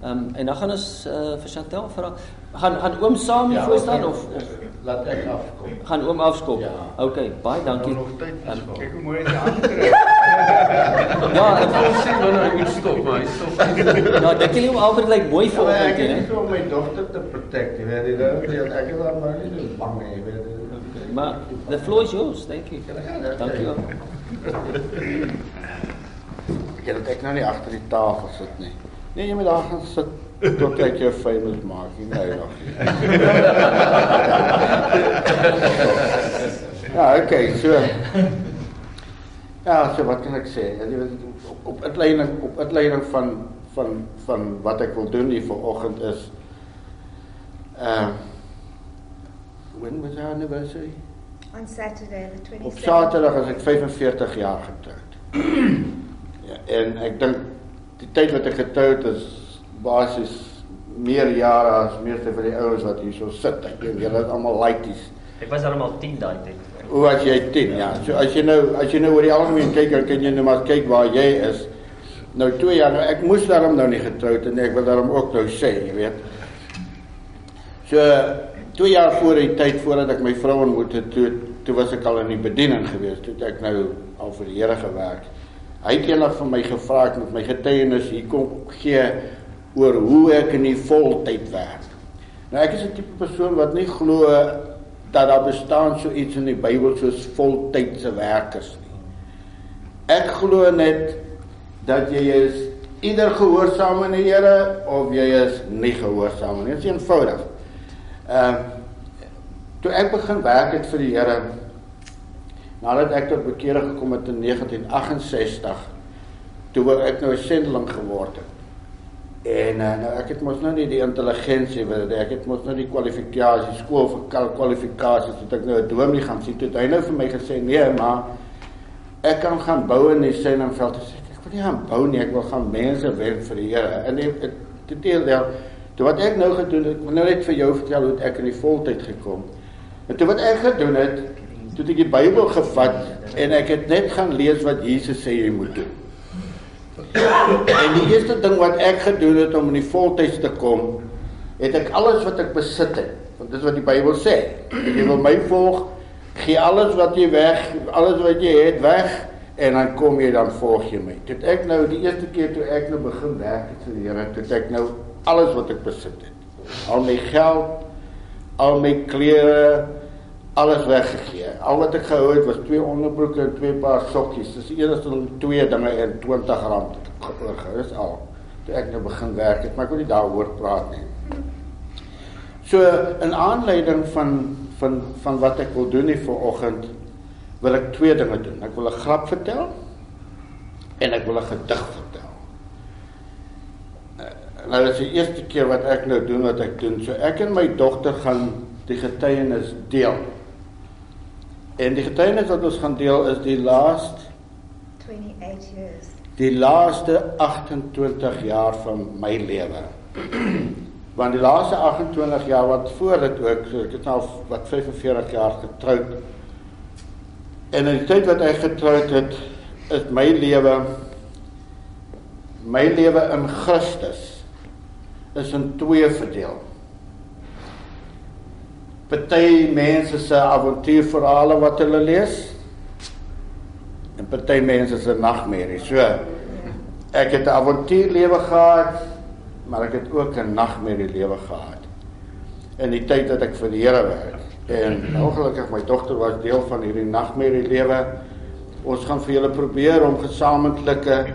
Ehm um, en dan gaan ons uh, vir Chantel vra gaan gaan oom saam ja, voor staan of, of laat ek afkom. Gaan oom afskop. Ja. OK, baie dankie. Um, kyk hoe mooi hy aantrek. ja, ek wil sê nou nou moet stop, maar hy stop. ja, dink jy hom altyd lyk mooi vir hom, hè? Ek wil my dogter te protect, jy weet jy, ek is daar maar nie so bang nie, jy weet. Okay, maar the floor is yours, thank you. Dankie wel. Ek het ek nou nie agter die tafel sit nie. Nee, jy moet daar gaan sit tot ek jou famous maak, nie nou nog. ja, okay, so. Ja, so wat kan ek sê? Jy weet op op uitleiding op uitleiding van van van wat ek wil doen hier vanoggend is uh when was our anniversary? On Saturday the 27th. Op Saterdag as ek 45 jaar getroud. ja, en ek dink die tyd wat ek getroud is basies meer jare as meeste van die ouens wat hier so sit. Ek dink julle is almal laities. Ek was almal 10 daai tyd. Hoe as jy 10 ja. So as jy nou as jy nou oor die algemeen kyk, dan kan jy nou maar kyk waar jy is. Nou 2 jaar nou ek moes daarom nou nie getroud en ek wil daarom ook nou sê, jy weet. So 2 jaar voor die tyd voordat ek my vrou ontmoet het, toe toe was ek al in die bediening gewees, toe ek nou al vir die Here gewerk. Hy het eendag van my gevra ek met my getuienis hier kom gee oor hoe ek in die voltyd werk. Nou ek is 'n tipe persoon wat nie glo dat daar bestaan so iets in die Bybel soos voltydse werkers nie. Ek glo net dat jy is ieder gehoorsaam aan die Here of jy is nie gehoorsaam nie. Dit is eenvoudig. Ehm uh, toe ek begin werk het vir die Here nadat ek tot bekering gekom het in 1968 toe ek nou 'n sendeling geword het. En uh, nou ek het mos nou nie die intelligensie wat ek het mos nou die kwalifikasies skool vir kwalifikasies dat ek nou 'n dominee gaan sien. Toe hy nou vir my gesê nee maar ek kan gaan bou in die Senningveld sê ek wil nie gaan bou nie ek wil gaan mense werk vir die Here. En dit deel deel toe wat ek nou gedoen het ek wil nou net vir jou vertel hoe ek in die voltyd gekom. En toe wat ek gedoen het toe ek die Bybel gevat en ek het net gaan lees wat Jesus sê jy moet doen En die eerste ding wat ek gedoen het om in die voltyds te kom, het ek alles wat ek besit het, want dis wat die Bybel sê. As jy wil my volg, gee alles wat jy weg, alles wat jy het weg en dan kom jy dan volg jy my. Dit ek nou die eerste keer toe ek nou begin werk het vir die Here, het ek nou alles wat ek besit het. Al my geld, al my klere, alles weggegee. Al wat ek gehou het was twee onderbroeke en twee paar sokkies. Dis die enigste twee dinge en R20 oorgehou is al. Toe ek nou begin werk het, maar ek wil nie daaroor praat nie. So in aanleiding van van van wat ek wil doen hier vanoggend wil ek twee dinge doen. Ek wil 'n grap vertel en ek wil 'n gedig vertel. Eh, nou dis die eerste keer wat ek nou doen wat ek doen. So ek en my dogter gaan die getuienis deel. En die getuienis wat ons gaan deel is die laaste 28 years. Die laaste 28 jaar van my lewe. Want die laaste 28 jaar wat voor dit ook, so ek het nou wat 45 jaar getroud. En in die tyd wat ek getroud het, is my lewe my lewe in Christus is in twee verdeel party mense se avontuurverhale wat hulle lees en party mense se nagmerrie. So ek het 'n avontuurlewe gehad, maar ek het ook 'n nagmerrie lewe gehad. In die tyd dat ek vir die Here werk en ongelukkig my dogter was deel van hierdie nagmerrie lewe. Ons gaan vir julle probeer om gesamentlike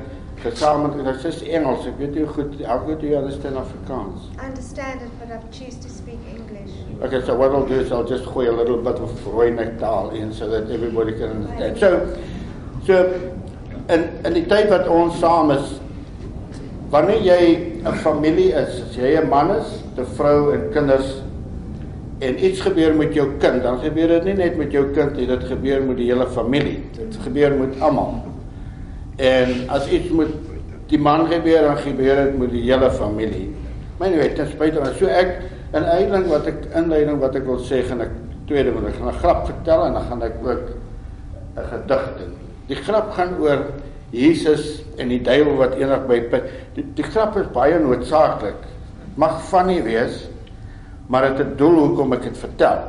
gesamentlik dit is Engels. Ek weet nie goed how good do you understand Afrikaans? Understand it but I choose to speak. Okay, so what I'll do is I'll just gooi a little bit of Rooinek taal in so that everybody can understand. So so in in die tyd wat ons saam is wanneer jy 'n familie is, as jy 'n man is, 'n vrou en kinders en iets gebeur met jou kind, dan gebeur dit nie net met jou kind nie, dit gebeur met die hele familie. Dit gebeur met almal. En as iets met die man gebeur, dan gebeur dit met die hele familie. My nou weet, ten spyte van so ek in uitleiding wat ek inleiding wat ek wil sê, gaan ek tweede moet ek gaan 'n grap vertel en dan gaan ek ook 'n gedig doen. Die grap gaan oor Jesus en die duiwel wat eendag by put. Die, die grap is baie noodsaaklik. Mag nie wees, maar dit het 'n doel hoekom ek dit vertel.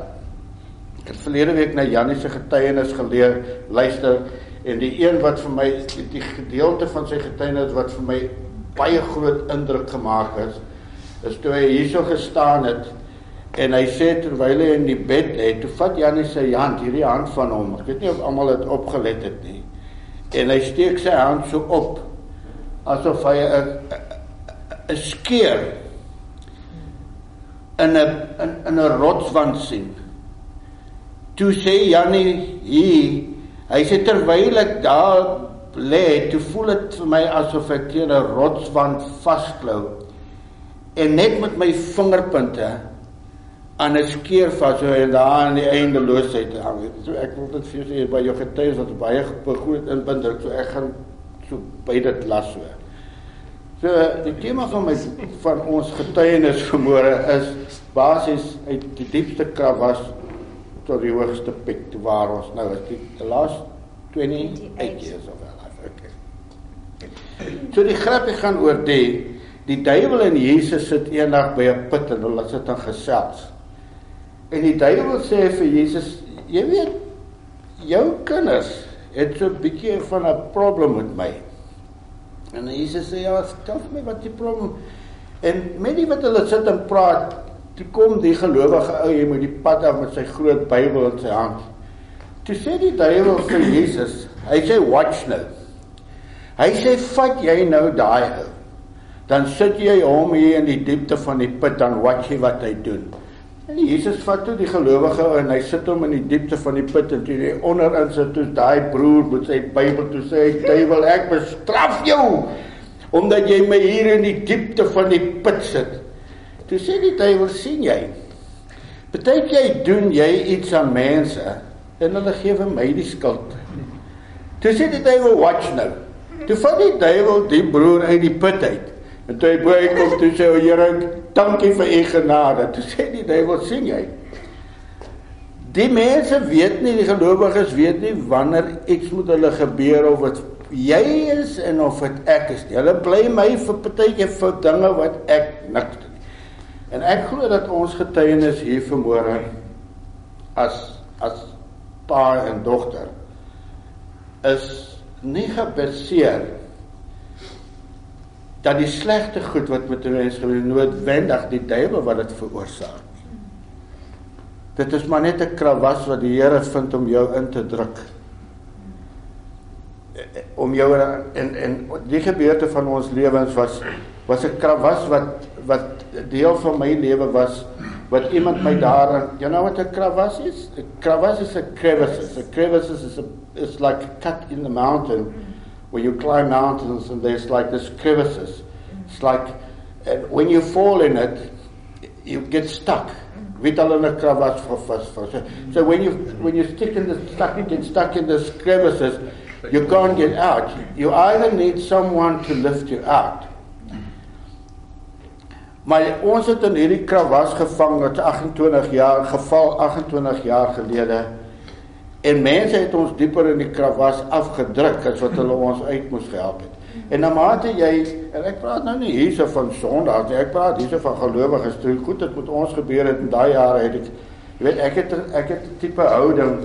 Ek het verlede week na Janie se getuienis geleer, luister en die een wat vir my die gedeelte van sy getuienis wat vir my baie groot indruk gemaak het, is toe hy hierso gestaan het en hy sê terwyl hy in die bed lê, toe vat Janie sy hand, hierdie hand van hom. Ek weet nie of almal dit opgelet het nie. En hy steek sy hand so op asof hy 'n 'n skeer in 'n in, in 'n rotswand sien. Toe sê Janie hier, hy sê terwyl ek daar lê, toe voel dit vir my asof ek teen 'n rotswand vasklou. En net met my vingerpunte aan 'n skeer vas so en daar aan die eindeloosheid hang. So ek wil dit vir julle sê by jou getuies wat baie groot inbinding so ek gaan so by dit las so. So die tema van my van ons getuienis vanmôre is basies uit die diepste krawas tot die hoogste piek waar ons nou is die, the last 28 years of our life. Okay. So die grappie gaan oor die die duiwel en Jesus sit eendag by 'n put en hulle sit dan gesels. En die duiwel sê vir Jesus, jy weet jou kinders het so 'n bietjie van 'n probleem met my. En Jesus sê ja, vertel my wat die probleem. En met die wat hulle sit en praat, toe kom die gelowige ou hier met die pad af met sy groot Bybel in sy hand. Toe sê die duiwel vir Jesus, hy sê watch nou. Hy sê vat jy nou daai ou. Dan sit jy hom hier in die diepte van die put dan watch jy wat hy doen. En Jesus vat toe die gelowige en hy sit hom in die diepte van die put en toe hy onderin sit toe daai broer met sy Bybel toe sê duiwel ek bestraf jou omdat jy my hier in die diepte van die put sit. Toe sê die duiwel sien jy. Partykeer jy doen jy iets aan mense en hulle gee vir my die skuld. Toe sê die duiwel watch nou. Toe vat die duiwel die broer uit die put uit. En toe hy bo kom toe sê o Here dankie vir u genade. Toe sê die duiwel, sien jy? Die mense weet nie, die gelowiges weet nie wanneer iets met hulle gebeur of wat jy is en of dit ek is nie. Hulle bly my vir partytjie vir dinge wat ek niks doen. En ek glo dat ons getuienis hier vanmôre as as pa en dogter is nie gebaseer dat die slegte goed wat met 'n mens gebeur noodwendig die duiwel wat dit veroorsaak. Dit is maar net 'n krawas wat die Here vind om jou in te druk. Om jou en en die gebeurte van ons lewens was was 'n krawas wat wat deel van my lewe was wat iemand my daar you know what 'n krawas is? 'n Krawas is 'n crevice. 'n Crevice is a, is like a cut in the mountain. Mm -hmm where you climb mountains and there's like this crevices. It's like, and when you fall in it, you get stuck. So, so when you when you stick in the stuck, you get stuck in the crevices, you can't get out. You either need someone to lift you out. Maar ons het in hierdie krawas gevang wat 28 jaar geval 28 jaar gelede En mense het ons dieper in die krawas afgedruk as wat hulle ons uit moes gehelp het. En na mate jy en ek praat nou nie hierso van Sondag nie, ek praat hierso van gelowiges. Toe goed dit met ons gebeur het in daai jare het ek jy weet ek het ek het 'n tipe houding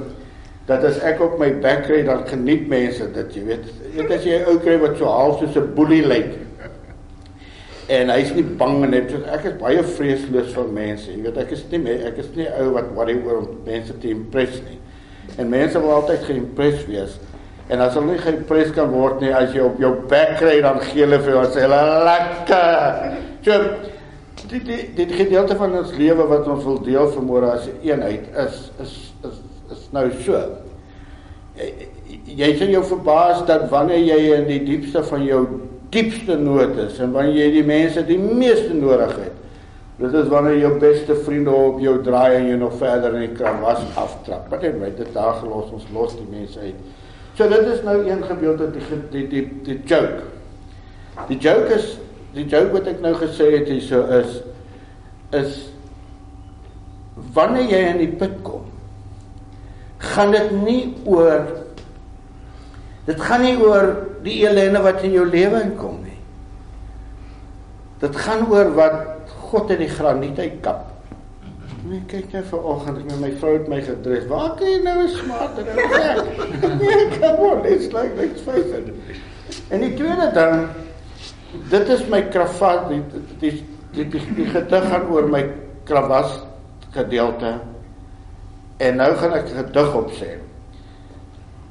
dat as ek op my bek kry dan geniet mense dit, jy weet. Dit as jy 'n ou kry wat so half soos 'n boelie lyk. En hy's nie bang en net ek is baie vreesloos vir mense. Jy weet ek is nie ek is nie ou wat worry oor mense te impress nie. En mense wil altyd geïmpres wees. En as hulle nie geïmpres kan word nie as jy op jou bek kry dan gee hulle vir jou sê hulle lekker. So dit dit dit gedeelte van ons lewe wat ons wil deel vermoere as 'n eenheid is is is is nou so. Jy sien jou verbaas dat wanneer jy in die diepste van jou diepste nood is en wanneer jy die mense die meeste nodig het Dit is wanneer jou beste vriende op jou draai en jy nog verder in die kranwas aftrap. Wat jy weet, dit daar gelos ons los die mense uit. So dit is nou een gedeelte die die die die joke. Die joke is die joke wat ek nou gesê het hierso is is wanneer jy in die put kom, gaan dit nie oor Dit gaan nie oor die ellende wat in jou lewe inkom nie. Dit gaan oor wat God uit die graniet uitkap. Nee, kyk net vanoggend met my vrou het my gedres. Waar kan jy nou 'n smarter ou sê? Nee, kom on, it's like let's face it. En die tweede ding, dit is my krafat, die die die, die, die gedig gaan oor my kravas gedeelte. En nou gaan ek 'n gedig opsê.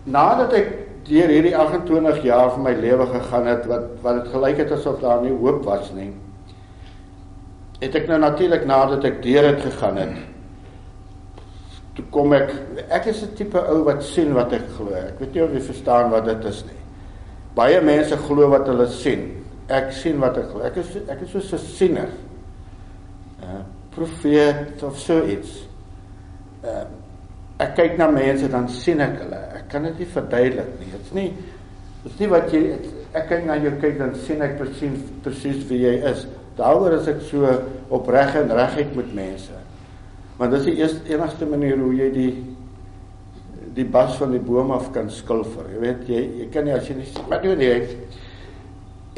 Nadat ek deur hierdie 28 jaar van my lewe gegaan het wat wat dit gelyk het asof daar nie hoop was nie het ek nou natuurlik nadat ek deur het gegaan het toe kom ek ek is 'n tipe ou wat sien wat ek glo. Ek weet nie of jy verstaan wat dit is nie. Baie mense glo wat hulle sien. Ek sien wat ek glo. Ek is ek is so 'n siener uh, profeet of so iets. Uh, ek kyk na mense dan sien ek hulle. Ek kan dit nie verduidelik nie. Dit's nie dit's nie wat jy ek kyk na jou kyk dan sien ek presies presies wie jy is Daaroor is ek so opreg en reguit met mense. Want dis die eerste enigste manier hoe jy die die bas van die boom af kan skilfer. Jy weet jy jy kan nie as jy nie maar doen nie.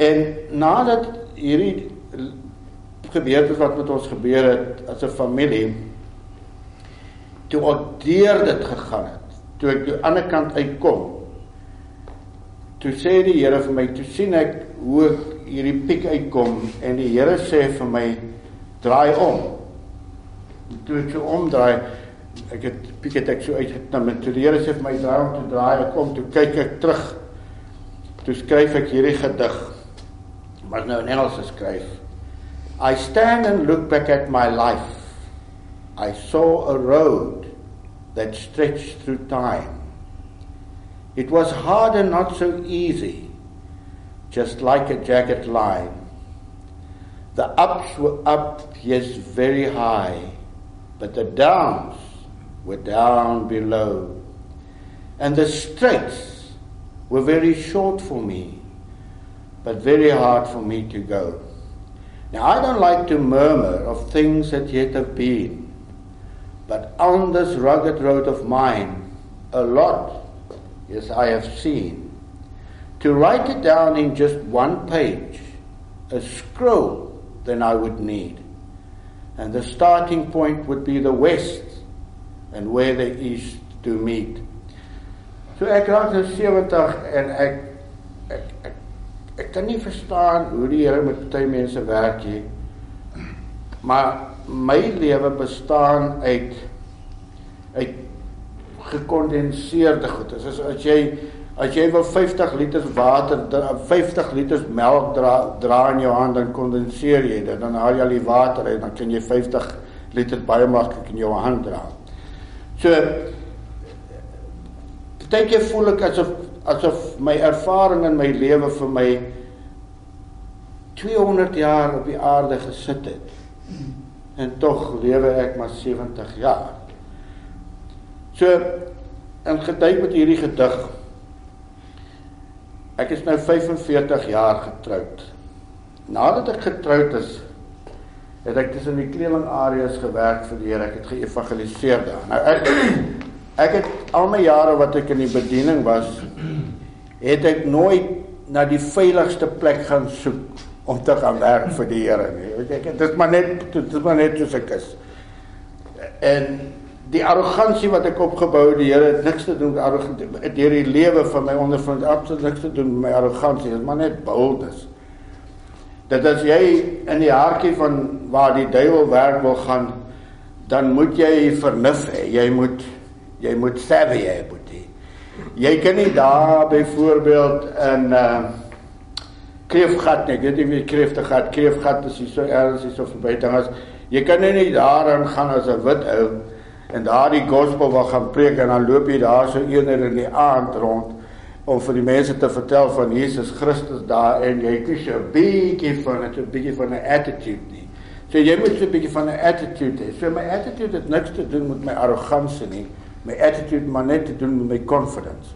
En nadat hierdie gebeurtes wat met ons gebeur het as 'n familie toe ek deur dit gegaan het, toe ek aan die ander kant uitkom, toe sê die Here vir my, toe sien ek hoe ek hierdie piek uitkom en die Here sê vir my draai om. Toe ek so omdraai, ek het piek het ek so uitgekom en toe die Here sê vir my draai om te draai, ek kom toe kyk ek terug. Toe skryf ek hierdie gedig. Maar nou in Engels geskryf. I stand and look back at my life. I saw a road that stretched through time. It was hard and not so easy just like a jagged line. The ups were up, yes, very high, but the downs were down below. And the straights were very short for me, but very hard for me to go. Now, I don't like to murmur of things that yet have been, but on this rugged road of mine, a lot, yes, I have seen to write it down in just one page, a scroll, then I would need. And the starting point would be the west and where the east to meet. So ek raak nou 70 en ek ek ek, ek kan nie verstaan hoe die Here met baie mense werk nie. Maar my lewe bestaan uit uit gekondenseerde goed. As as jy As jy wil 50 liter water, 50 liter melk dra, dra in jou hand dan kondenseer jy dit. Dan haal jy al die water uit, dan kan jy 50 liter baie maklik in jou hand dra. So dink jy voel ek asof asof my ervaring in my lewe vir my 200 jaar op die aarde gesit het. En tog lewe ek maar 70 jaar. So in getuig met hierdie gedig Ek is nou 45 jaar getroud. Nadat ek getroud is, het ek tussen die kledingareas gewerk vir die Here. Ek het geëvangeliseer daar. Nou ek ek het al my jare wat ek in die bediening was, het ek nooit na die veiligste plek gaan soek om te gaan werk vir die Here nie. Ek dit is maar net dit is maar net soos ek is. En die arrogansie wat ek opgebou het, die Here het niks te doen met arrogansie. Deur die lewe van my ondervind absoluut niks te doen met my arrogansie. Dit is maar net boldness. Dat as jy in die hartjie van waar die duiwel werk wil gaan, dan moet jy vernuf hê. Jy moet jy moet savvy hê, boetie. Jy kan nie daar byvoorbeeld in uh kreefgat nie. Ek weet nie wie kreefgat, kreefgat is so ergens is so verby dan as jy kan nie daarin gaan as 'n wit ou en daardie gospel wil gaan preek en dan loop jy daar so eener in die aand rond om vir die mense te vertel van Jesus Christus daar en jy kies 'n bietjie van 'n bietjie van 'n attitude nie. So jy moet so 'n bietjie van 'n attitude hê. So my attitude het niks te doen met my arrogansie nie. My attitude maar net te doen met my confidence.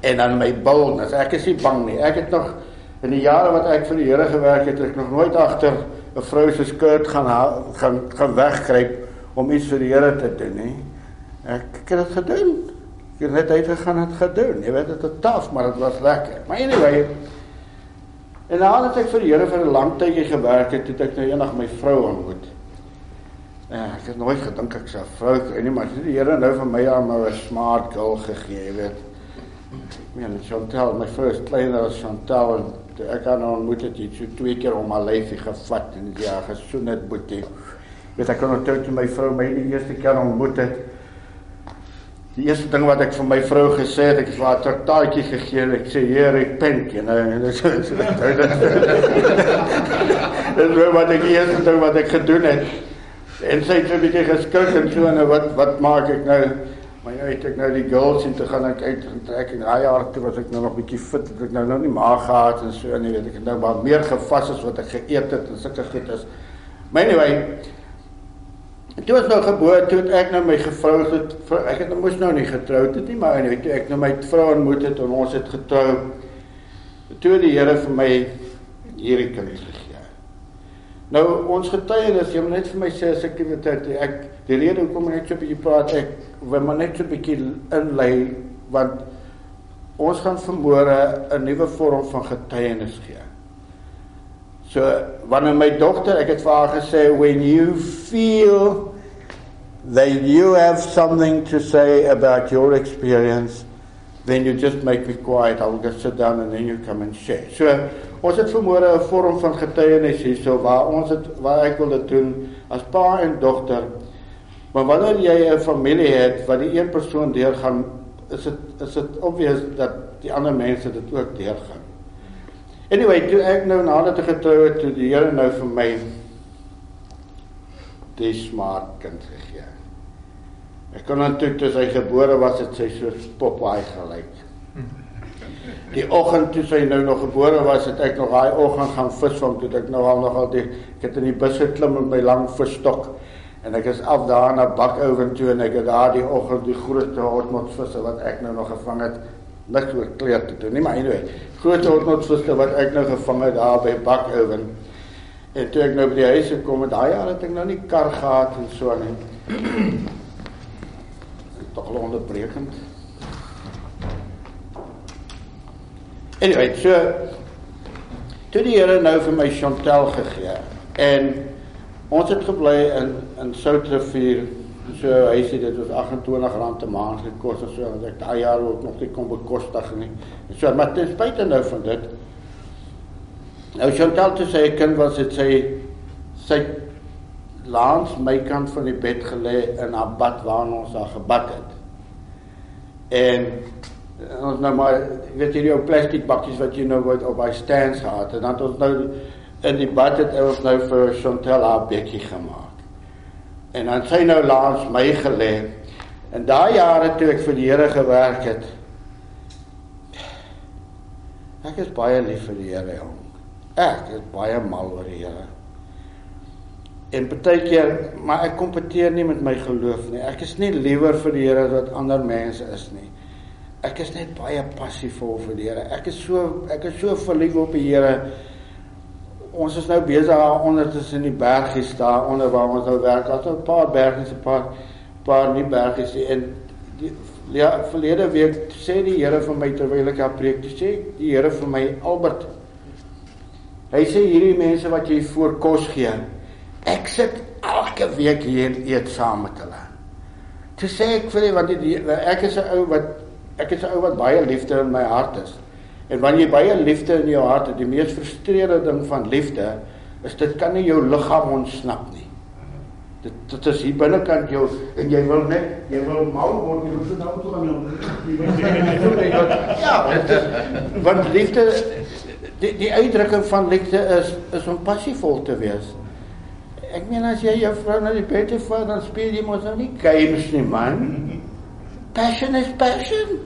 En dan my boldness. Ek is nie bang nie. Ek het nog in die jare wat ek vir die Here gewerk het, ek nog nooit agter 'n vrou se skirt gaan gaan gaan wegkruip om iets vir die Here te doen, hè. Ek, ek het dit gedoen. Ek het net uitgegaan en dit gedoen. Jy weet dit was taaf, maar dit was lekker. Maar anyway, en nadat ek vir die Here vir 'n lang tydjie gewerk het, het ek nou eendag my vrou ontmoet. Ja, ek het nooit gedink ek sou vrou kry nie, maar die Here nou vir my aan nou 'n smart girl gegee, jy weet. Ja, en Chantal, my vrou is kleiner as Chantal en ek haar nou ontmoet het, het sy twee keer om haar lyfie gevat en ja, gesoen het boetie. Weet ek kon onthou toe my vrou my die eerste keer ontmoet het. Die eerste ding wat ek vir my vrou gesê het, ek het haar 'n traktaatjie gegee en ek sê hier ek pen, you know, en dit so so Dit was wat ek die eerste ding wat ek gedoen het. En sy het 'n bietjie geskrik en so en wat wat maak ek nou? Maar nou het ek nou die girls in te gaan ek uit en trek en daai jaar toe was ek nou nog bietjie fit, het ek nou nou nie maag gehad en so en jy weet ek het nou maar meer gevas as wat ek geëet het en sulke goed is. Maar anyway, toe was nou geboorte toe het ek nou my het ek het nou mos nou nie getroud het nie, maar anyway, toe ek nou my vrou ontmoet het en ons het getrou. Toe die Here vir my hierdie kind gegee. Nou ons getuienis, jy moet net vir my sê as ek weet dat ek die rede hoekom ek net so 'n bietjie praat, ek wil maar net so 'n bietjie inlei want ons gaan vermoere 'n nuwe vorm van getuienis gee. So wanneer my dogter, ek het vir haar gesê when you feel that you have something to say about your experience, then you just make me quiet. I'll just sit down and then you come and share. So Ons het vermoere 'n vorm van getuienis hierso waar ons het waar ek wil dit doen as pa en dogter. Maar wanneer jy 'n familie het wat die een persoon deurgaan, is dit is dit obvious dat die ander mense dit ook deurgaan. Anyway, toe ek nou nadat ek getrou het, toe die Here nou vir my die smart kind gegee. Ek kon natuurlik toe hy gebore was, het sy so Popeye gelyk. Die oggend toe sy nou nog gebore was, het ek nog daai oggend gaan visvang toe ek nou al nogal die ek het in die bus geklim met my lang visstok en ek is af daar na Bakoven toe en ek het daar die oggend die grootste hortmotsvisse wat ek nou nog gevang het niks oor kleer te doen nie maar anyway. Groot hortmotsvisse wat ek nou gevang het daar by Bakoven. En toe ek nou by die huis gekom het daai jaar het ek nou nie kar gehad en so aan en tog onderbrekend. Anyway, so toe die Here nou vir my Chantel gegee. En ons het gebly in in Soutrivier. So hy sê dit was R28 'n maand gekos of so en ek daai jaar ook nog nie kon bekostig nie. So maar ten spyte nou van dit Nou Chantal toe sy kind was dit sy sy langs my kant van die bed gelê in haar bad waar ons haar gebad het. En ons nou maar weet jy die ou plastiek bakkies wat jy nou word op by stands gehad en dan het ons nou in die bad het ons nou vir Chantel haar bekkie gemaak. En dan sy nou langs my gelê. En daai jare toe ek vir die Here gewerk het. Ek is baie lief vir die Here jong. Ek is baie mal oor die Here. En baie keer, maar ek kompeteer nie met my geloof nie. Ek is nie liewer vir die Here as wat ander mense is nie ek is net baie passievol vir die Here. Ek is so ek is so verlief op die Here. Ons is nou besig daar onder tussen die bergies daar onder waar ons nou werk. Daar's 'n paar bergies, 'n paar paar nie bergies en die ja, verlede week sê die Here vir my terwyl ek haar preek, sê die Here vir my Albert. Hy sê hierdie mense wat jy voor kos gee. Ek sit elke week hier en eet saam met hulle. Toe sê ek vir hulle want die, ek is 'n ou wat ek is 'n ou wat baie liefde in my hart is. En wanneer jy baie liefde in jou hart het, die mees frustrerende ding van liefde is dit kan nie jou liggaam ontsnap nie. Dit dit is hier binnekant jou en jy wil net jy wil mal word jy moet nou toe gaan jou. Ja, dit is want liefde die die uitdrukking van liefde is is om passievol te wees. Ek meen as jy jou vrou na die bed toe vat dan speel jy mos nou nie games nie man. Passion is passion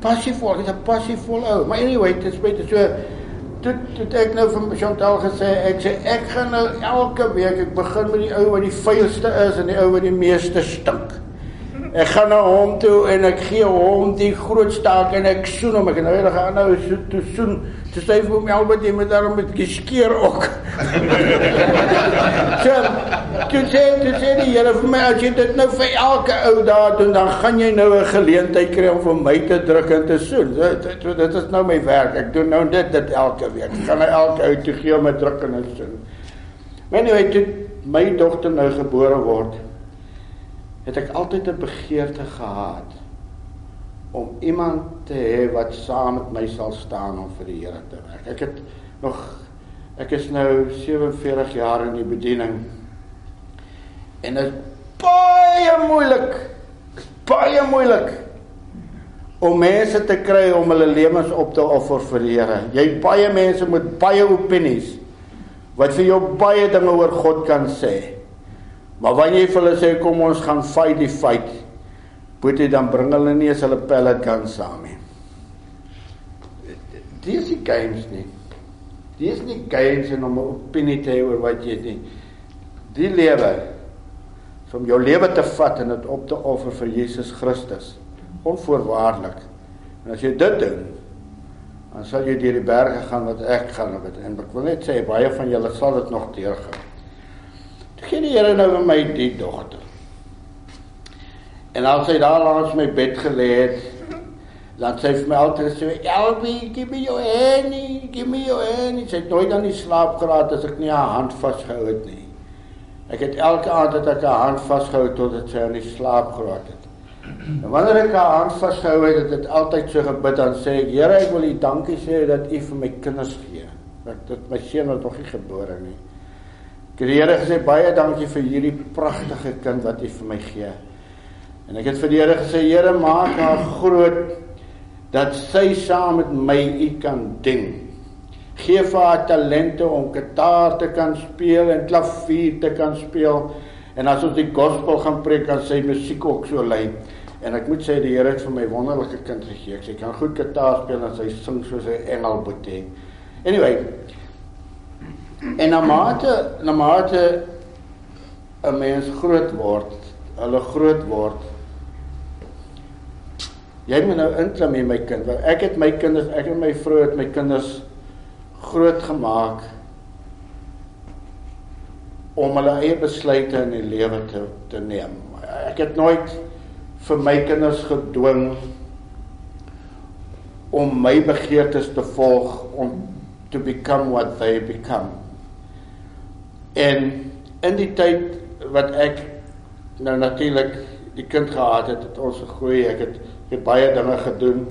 passievol, dit is 'n passievol ou. Maar anyway, dit is baie so dit dit ek nou van Chantal gesê, ek sê ek gaan nou elke week ek begin met die ou wat die vuilste is en die ou wat die meeste stink. Ek gaan na hom toe en ek gee hom die groot staak en ek soen hom. Ek nou hele gaan nou so toe soen. Toe sê vir my albei jy moet daarom met geskeer ook. so, toe sê toe sê die Here vir my as jy dit nou vir elke ou daar doen dan gaan jy nou 'n geleentheid kry om vir my te druk en te soen. Dit dit, dit is nou my werk. Ek doen nou dit dit elke week. Ek gaan nou elke ou toe gee om 'n druk en 'n soen. Maar nou het my dogter nou gebore word, het ek altyd 'n begeerte gehad om iemand te hê wat saam met my sal staan om vir die Here te werk. Ek het nog ek is nou 47 jaar in die bediening. En dit is baie moeilik. Baie moeilik om mense te kry om hulle lewens op te offer vir die Here. Jy baie mense met baie opinies wat vir jou baie dinge oor God kan sê. Maar wanneer jy vir hulle sê kom ons gaan fight die fight, moet jy dan bring hulle nie as hulle pellet kan saam nie. Dis die games nie. Dis nie games en om 'n opinie te hê oor wat jy nie. Die lewe om jou lewe te vat en dit op te offer vir Jesus Christus onvoorwaardelik. En as jy dit doen, dan sal jy deur die berge gaan wat ek gaan op dit. En ek wil net sê baie van julle sal dit nog deurgaan. Toe gee die Here nou vir my die dogter. En as sy daar langs my bed gelê het, dan sê vir my altyd so, "Elbie, give me your hand, give me your hand." Sy het nooit aan die slaap geraak as ek nie haar hand vasgehou het nie. Ek het elke aand het ek haar hand vasgehou totdat sy aan die slaap geraak het. En wanneer ek haar hand vasgehou het, het dit altyd so gebid dan sê ek, Here, ek wil U dankie sê dat U vir my kinders gee. Dat dit my seun wat nog nie gebore nie. Ek het die Here gesê baie dankie vir hierdie pragtige kind wat U vir my gee. En ek het vir die Here gesê, Here, maak haar groot dat sy saam met my U kan ding. Geef haar talente om gitaar te kan speel en klavier te kan speel. En as ons die gospel gaan preek, kan sy musiek ook so lei. En ek moet sê die Here het vir my wonderlike kind gegee. Sy kan goed gitaar speel en sy sing soos 'n engel boetie. Anyway, en na mate na mate 'n mens groot word, hulle groot word. Jy moet nou inklim in my kind. Want ek het my kinders, ek en my vrou het my kinders groot gemaak om hulle eie besluite in die lewe te te neem. Ek het nooit vir my kinders gedwing om my begeertes te volg om to become what they become. En in die tyd wat ek nou natuurlik die kind gehad het, het ons gegroei. Ek het, ek het baie dinge gedoen.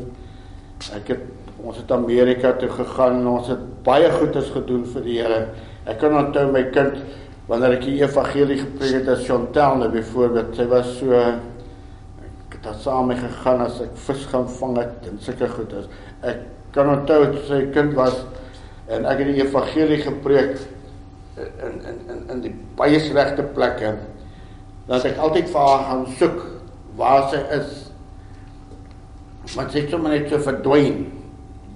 Ek het ons het Amerika toe gegaan en ons het baie goedes gedoen vir die Here. Ek kan onthou my kind wanneer ek die evangelie gepreek het as Chantel nou byvoorbeeld, sy was so ek het daar saam mee gegaan as ek vis gaan vang het en sulke goedes. Ek kan onthou sy kind was en ek het die evangelie gepreek in in in in die baie slegte plekke dat ek altyd vir haar gaan soek waar sy is. Maar sy het sommer net so verdwyn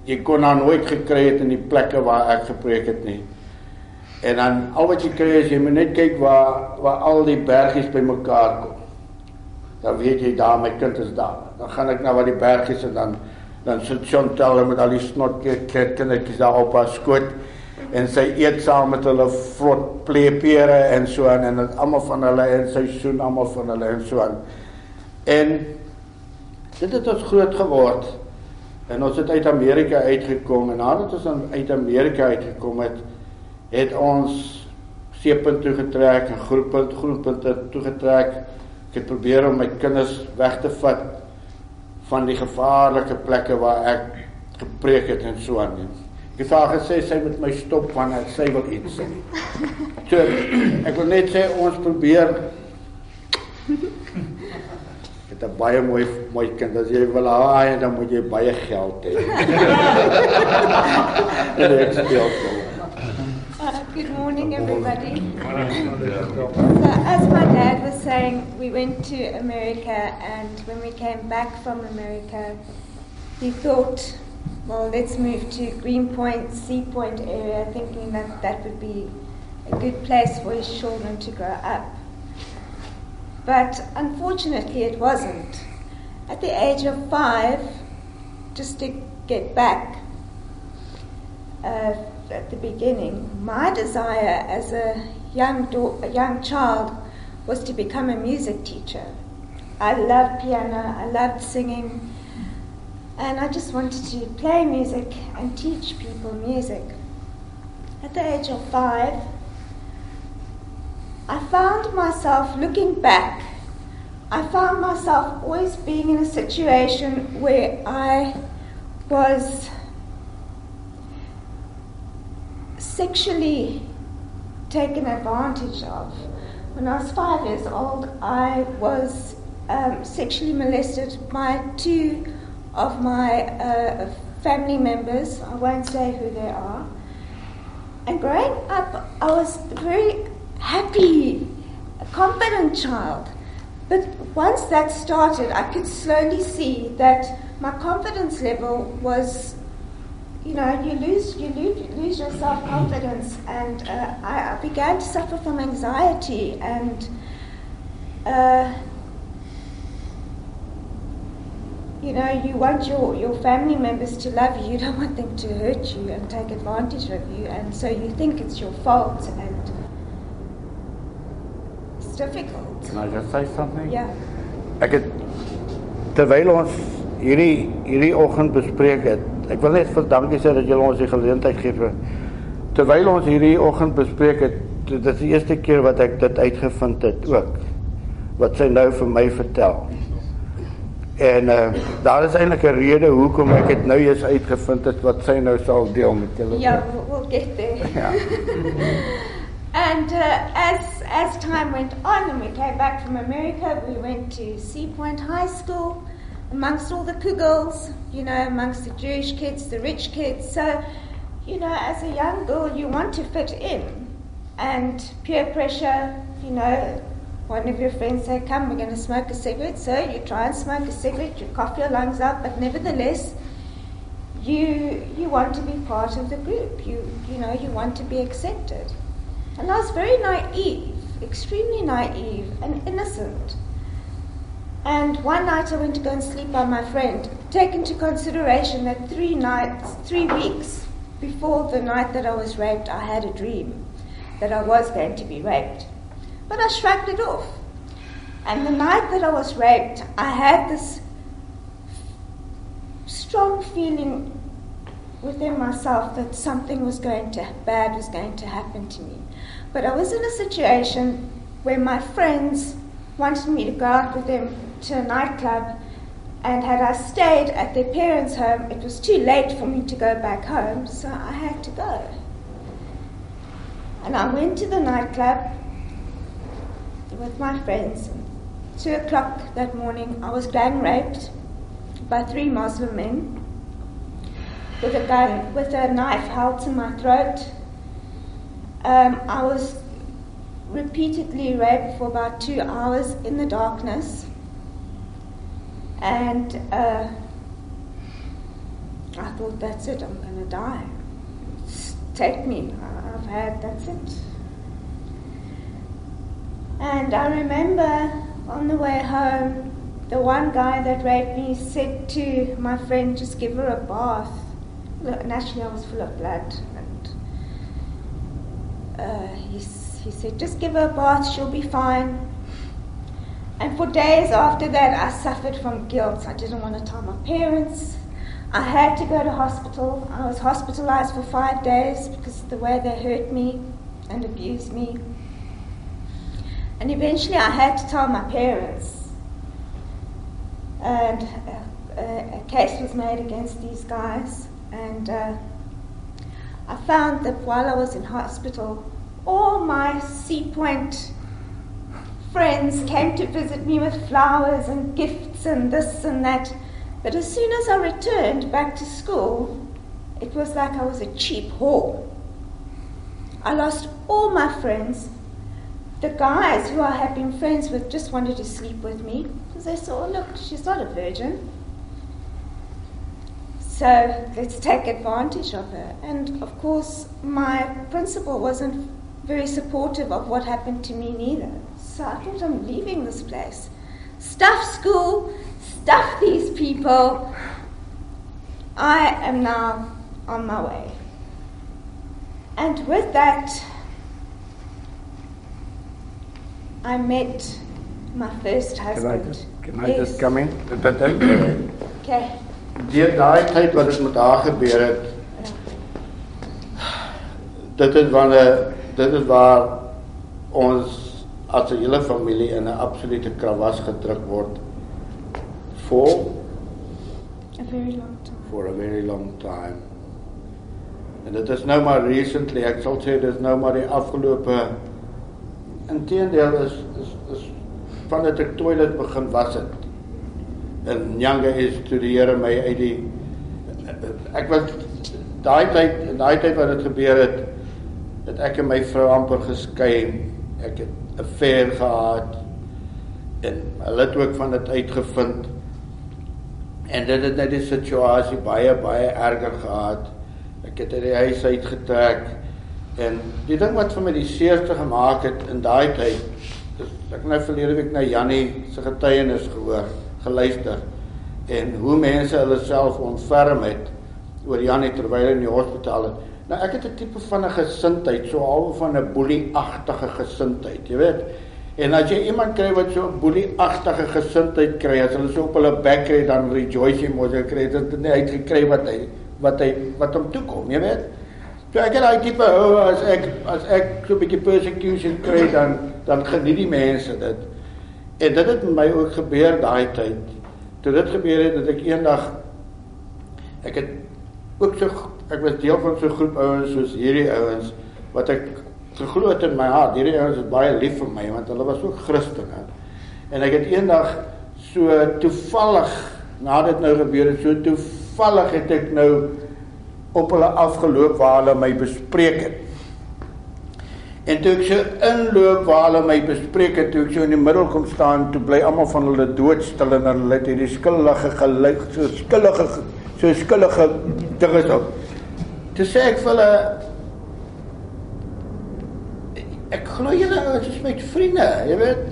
jy kon haar nooit gekry het in die plekke waar ek gepreek het nie. En dan al wat jy kry is jy moet net kyk waar waar al die bergies bymekaar kom. Dan weet jy daar my kind is daar. Dan gaan ek na waar die bergies en dan dan sit Chantal met al die snotkindertjies daar op haar skoot en sy eet saam met hulle vrot pleepere en so aan en dit almal van hulle en sy soen almal van hulle en so aan. En dit het ons groot geword. En ons het uit Amerika uitgekom en nadat ons uit Amerika uitgekom het, het ons seepunt toe getrek en groepunt groepunte toe getrek. Ek het probeer om my kinders weg te vat van die gevaarlike plekke waar ek gepreek het en so aan. Ek het haar gesê sy moet my stop wanneer sy wil iets sê. So, ek wil net sê ons probeer het 'n baie mooi mooi kind. As jy wil haai, dan moet jy baie geld hê. en ek speel so. Uh, good morning, everybody. So, as my dad was saying, we went to America, and when we came back from America, he thought, well, let's move to Greenpoint, Sea Point area, thinking that that would be a good place for his children to grow up. But unfortunately, it wasn't. At the age of five, just to get back uh, at the beginning, my desire as a young, do- a young child was to become a music teacher. I loved piano, I loved singing, and I just wanted to play music and teach people music. At the age of five, I found myself looking back. I found myself always being in a situation where I was sexually taken advantage of. When I was five years old, I was um, sexually molested by two of my uh, family members. I won't say who they are. And growing up, I was very happy, confident child. But once that started, I could slowly see that my confidence level was you know, you lose, you lose, lose your self confidence, and uh, I, I, began to suffer from anxiety, and uh, you know, you want your, your family members to love you, you don't want them to hurt you and take advantage of you, and so you think it's your fault, and difficult. Can I just say something? Yeah. Ek het terwyl ons hierdie hierdie oggend bespreek het, ek wil net vir dankie sê dat julle ons die geleentheid gee vir terwyl ons hierdie oggend bespreek het, dit is die eerste keer wat ek dit uitgevind het ook wat sy nou vir my vertel. En uh, daar is eintlik 'n rede hoekom ek dit nou eers uitgevind het wat sy nou sal deel met julle. Ja, we'll get there. Ja. and uh, as as time went on and we came back from America, we went to Sea Point High School amongst all the kugels, you know, amongst the Jewish kids, the rich kids. So, you know, as a young girl, you want to fit in. And peer pressure, you know, one of your friends say, come, we're going to smoke a cigarette. So you try and smoke a cigarette, you cough your lungs out, but nevertheless, you, you want to be part of the group. You, you know, you want to be accepted. And I was very naive, extremely naive and innocent. And one night I went to go and sleep by my friend. Take into consideration that three nights, three weeks before the night that I was raped, I had a dream that I was going to be raped. But I shrugged it off. And the night that I was raped, I had this strong feeling within myself that something was going to bad was going to happen to me. But I was in a situation where my friends wanted me to go out with them to a nightclub, and had I stayed at their parents' home, it was too late for me to go back home, so I had to go. And I went to the nightclub with my friends. Two o'clock that morning, I was gang raped by three Muslim men with a gun, with a knife held to my throat. Um, I was repeatedly raped for about two hours in the darkness. And uh, I thought, that's it, I'm going to die. Take me, I've had, that's it. And I remember on the way home, the one guy that raped me said to my friend, just give her a bath. Look, Naturally, I was full of blood. Uh, he, he said, just give her a bath, she'll be fine. And for days after that, I suffered from guilt. I didn't want to tell my parents. I had to go to hospital. I was hospitalized for five days because of the way they hurt me and abused me. And eventually, I had to tell my parents. And a, a, a case was made against these guys. And uh, I found that while I was in hospital, all my Sea Point friends came to visit me with flowers and gifts and this and that. But as soon as I returned back to school, it was like I was a cheap whore. I lost all my friends. The guys who I had been friends with just wanted to sleep with me because they saw, look, she's not a virgin. So let's take advantage of her. And of course, my principal wasn't very supportive of what happened to me neither. So I thought I'm leaving this place. Stuff school, stuff these people. I am now on my way. And with that, I met my first husband. Can I just, can I Yes. just come in? Dit dink Okay. Deur daai tyd wat dit met haar gebeur het, dit is wanneer dit is waar ons as 'n hele familie in 'n absolute krawas gedruk word for A very long time. for a very long time. En dit is nou maar recently, ek sal sê dis nou maar die afgelope inteendeel is is is van dit ek toilet begin was het. En Nyanga is toe die Here my uit die ek was daai tyd in daai tyd wat dit gebeur het, het ek en my vrou amper geskei. Ek het 'n affair gehad en hulle het ook van dit uitgevind. En dit het net die situasie baie baie erger gehad. Ek het uit die huis uitgetrek en die ding wat vir my die seerste gemaak het in daai tyd is ek het nou verlede week na Jannie se getuienis gehoor, geluister en hoe mense hulle self ontferm het oor Jannie terwyl hy in die hospitaal is. Nou ek het 'n tipe van 'n gesindheid, so half van 'n boelie-agtige gesindheid, jy weet. En as jy iemand kry wat so 'n boelie-agtige gesindheid kry, as hulle so op hulle bek kry, dan rejoice jy mos jy kry dit net uitgekry wat hy wat hy wat hom toe kom, jy weet. So ek het daai tipe oh, as ek as ek so 'n bietjie persecution kry dan dan geniet die mense dit. En dit het met my ook gebeur daai tyd. Toe dit gebeur het, het ek eendag ek het ook so ek was deel van so 'n groep ouens soos hierdie ouens wat ek geglo het in my hart. Hierdie ouens is baie lief vir my want hulle was ook Christene. En ek het eendag so toevallig na dit nou gebeur het, so toevallig het ek nou op hulle afgeloop waar hulle my bespreek het. En toe ek so inloop waar hulle my bespreek het, toe ek so in die middel kom staan, toe bly almal van hulle doodstil en hulle het hierdie skuldige gelyk, so skuldige so skuldige dinge op. Toe sê ek vir hulle ek glo julle ouens is my vriende, jy weet.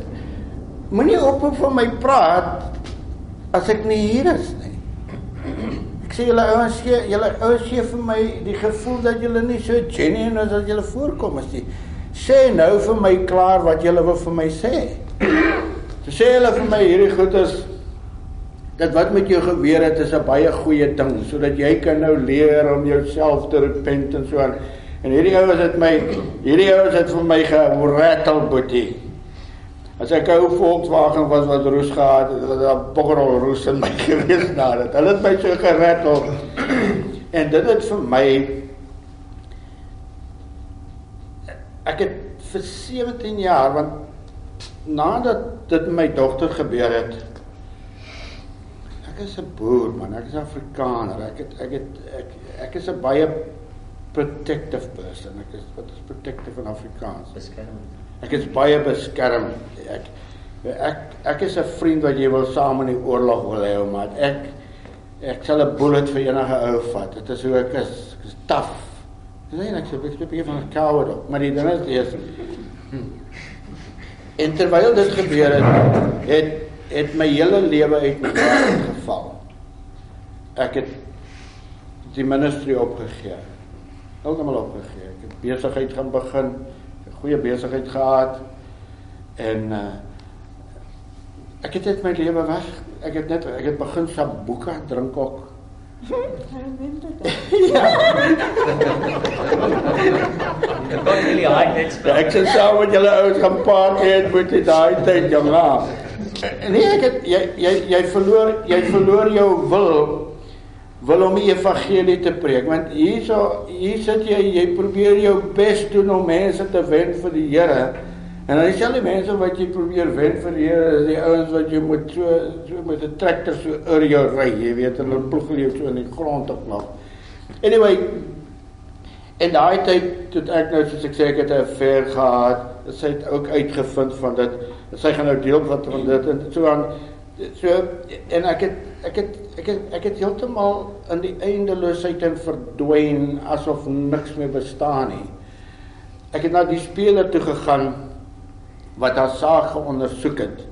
Moenie ophou van my praat as ek nie hier is nie. Ek sê julle ouens gee julle ouens gee vir my die gevoel dat julle nie so genuine is as julle voorkom as jy sê nou vir my klaar wat julle wil vir my sê. Toe sê hulle vir my hierdie goed is dat wat met jou gebeur het is 'n baie goeie ding sodat jy kan nou leer om jouself te repent en so aan. En hierdie ouens het my hierdie ouens het vir my gerattle boetie. As ek ou Volkswagen was wat roes gehad het, het daar boggerol roes in my gewees na dit. Hulle het my so gerattle. En dit het vir my ek het vir 17 jaar want nadat dit met my dogter gebeur het ek is 'n boer man, ek is Afrikaner. Ek het ek het ek ek is 'n baie protective person. Ek is wat is protective in Afrikaans? Beskermend. Ek is baie beskermend. Ek ek ek is 'n vriend wat jy wil saam in die oorlog wil hê, maar ek ek sal 'n bullet vir enige ou vat. Dit is hoe ek is. Ek is taaf. Dis eintlik so 'n bietjie van 'n coward maar die ding is eers En terwyl dit gebeur het, het het my hele lewe uitmekaar geval. Ek het die ministry opgegee. Heeltemal opgegee. Ek het besigheid gaan begin, 'n goeie besigheid gehad en uh ek het net my lewe weg. Ek het net ek het begin sambuca drink ook. I remember that. It got really high net Ja, ek sê saam met julle ouens gaan party het met die daai tyd jong. Nee, ek het jy jy jy verloor jy verloor jou wil wil om die evangelie te preek want hierso hier sit jy jy probeer jou bes doen om mense te wen vir die Here. En dan is al die mense wat jy probeer wen vir die Here, is die ouens wat jy moet so so met 'n trekker so oor jou ry, jy weet, en hulle ploeg jou so in die grond op nog. Anyway, En daai tyd toe ek nou soos ek sê ek het 'n affair gehad, sy het ook uitgevind van dit. Sy gaan nou deel wat van dit en so aan so en ek het ek het ek het ek het heeltemal in die eindeloosheid en verdwyn asof niks meer bestaan nie. Ek het na die speler toe gegaan wat haar saak geondersoek het.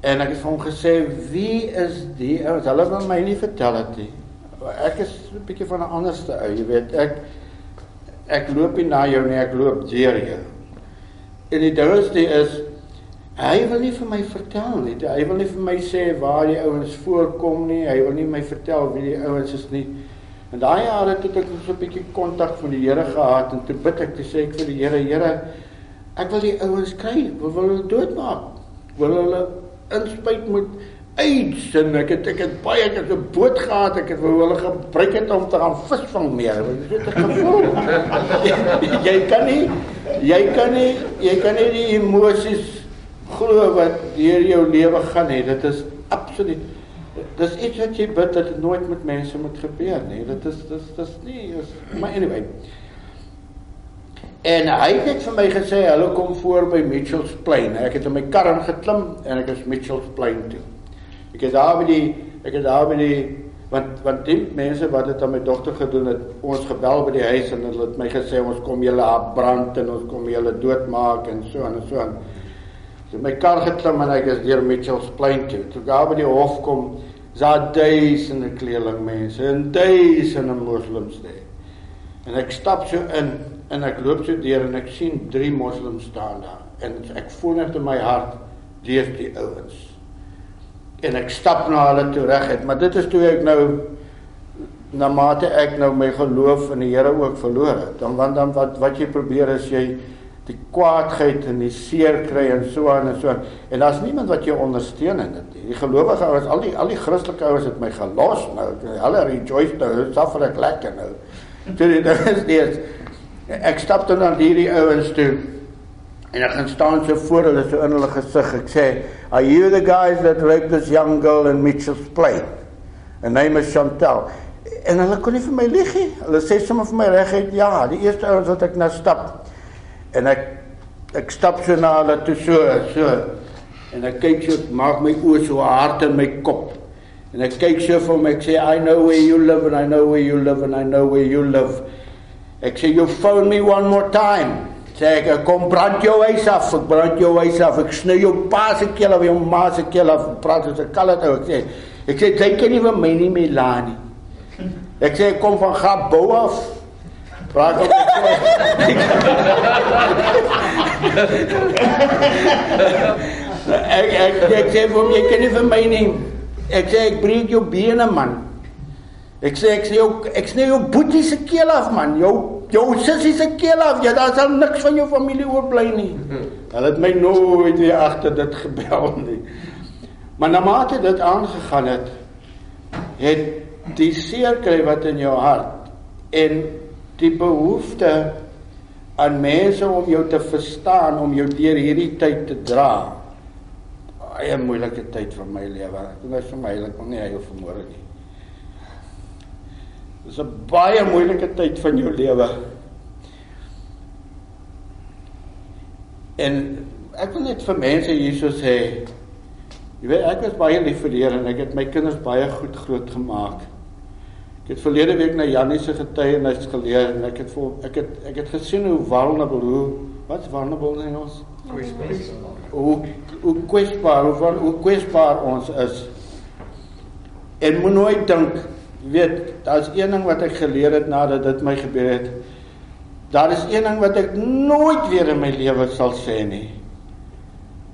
En ek het vir hom gesê, "Wie is die ouens?" Hulle wil my nie vertel dit nie. Ek is 'n bietjie van 'n anderste ou, jy weet. Ek ek loop nie na jou nie, ek loop deur jou. En die ding is, die is Hy wil nie vir my vertel nie. Hy wil nie vir my sê waar die ouens voorkom nie. Hy wil nie my vertel wie die ouens is nie. En daai jare het ek so 'n bietjie kontak van die Here gehad en toe bid ek te sê ek vir die Here, Here, ek wil die ouens kry. Ek wil hulle doodmaak. Ek wil hulle inspuit met AIDS en ek het ek het baie ek het 'n boot gehad. Ek het hulle gebruik het om te gaan visvang meer. Dit is 'n gevoel. jy kan nie jy kan nie jy kan nie die emosies glo wat deur jou lewe gaan hê. Dit is absoluut dis iets wat jy bid dat dit nooit met mense moet gebeur nie. Dit is dis dis nie is maar anyway. En hy het vir my gesê hulle kom voor by Mitchells Plain. Ek het in my kar ingeklim en ek is Mitchells Plain toe. Ek het daar by die ek het daar by die want want die mense wat dit aan my dogter gedoen het, ons gebel by die huis en hulle het my gesê ons kom julle afbrand en ons kom julle doodmaak en so en so. En, So my kar geklim en ek is deur Mitchells Plain toe. Toe daar by die hof kom, is daar duisende kleerling mense en duisende moslems daar. En ek stap so in en ek loop so deur en ek sien drie moslems staan daar en ek voel net in my hart dis die ouens. En ek stap na hulle toe reguit, maar dit is toe ek nou na mate ek nou my geloof in die Here ook verloor het. Dan want dan wat wat jy probeer is jy die kwaadheid en die seer kry en so aan en so aan. En daar's niemand wat jou ondersteun in dit nie. Die gelowige ouens, al die al die Christelike ouens het my gelos nou. Hulle rejoice nou, suffer ek lekker nou. Toe dit is dis ek stap dan aan hierdie ouens toe en ek gaan staan so voor hulle so in hulle gesig. Ek sê, "Are you the guys that raped this young girl in Mitchell's Plain?" Her name is Chantel. En hulle kon nie vir my lieg nie. Hulle sê sommer vir my reguit, "Ja, die eerste ouens wat ek nou stap." En ek ek stap so na hulle toe so so en ek kyk so maak my oë so hard in my kop. En ek kyk so vir my ek sê I know where you live and I know where you live and I know where you live. Ek sê you phone me one more time. Sê ek kom brand jou huis af, ek brand jou huis af. Ek sny jou pa se keel of jou ma se keel af. Praat so 'n kalle ou ek sê. Ek sê jy kan nie vir my nie Melanie. Ek sê ek kom van Gabou af. Praat op ek ek ek sê vir hom jy kan nie vir my nie. Ek sê ek breek jou bene man. Ek sê ek sê jou ek sny jou boetie se keel af man. Jou jou sussie se keel af. Ja, daar sal niks van jou familie oorbly nie. Hulle het my nooit weer agter dit gebel nie. Maar na mate dit aangegaan het, het die seer kry wat in jou hart en die behoefte aan mense om jou te verstaan, om jou deur hierdie tyd te dra. Baie moeilike tyd vir my lewe. Dit was vir my, ek kon nie hy of môre nie. Dis 'n baie moeilike tyd van jou lewe. En ek wil net vir mense hierso sê, jy weet ek was baie lief vir die Here en ek het my kinders baie goed grootgemaak. Ek het verlede week na Jannie se getuienis geleer en ek het vol ek het ek het gesien hoe vulnerable hoe wat vulnerable in ons kwesbaar. Hoe hoe kwesbaar hoe hoe kwesbaar ons is. En moet nooit dink, jy weet, daar's een ding wat ek geleer het nadat dit my gebeur het. Daar is een ding wat ek nooit weer in my lewe sal sê nie.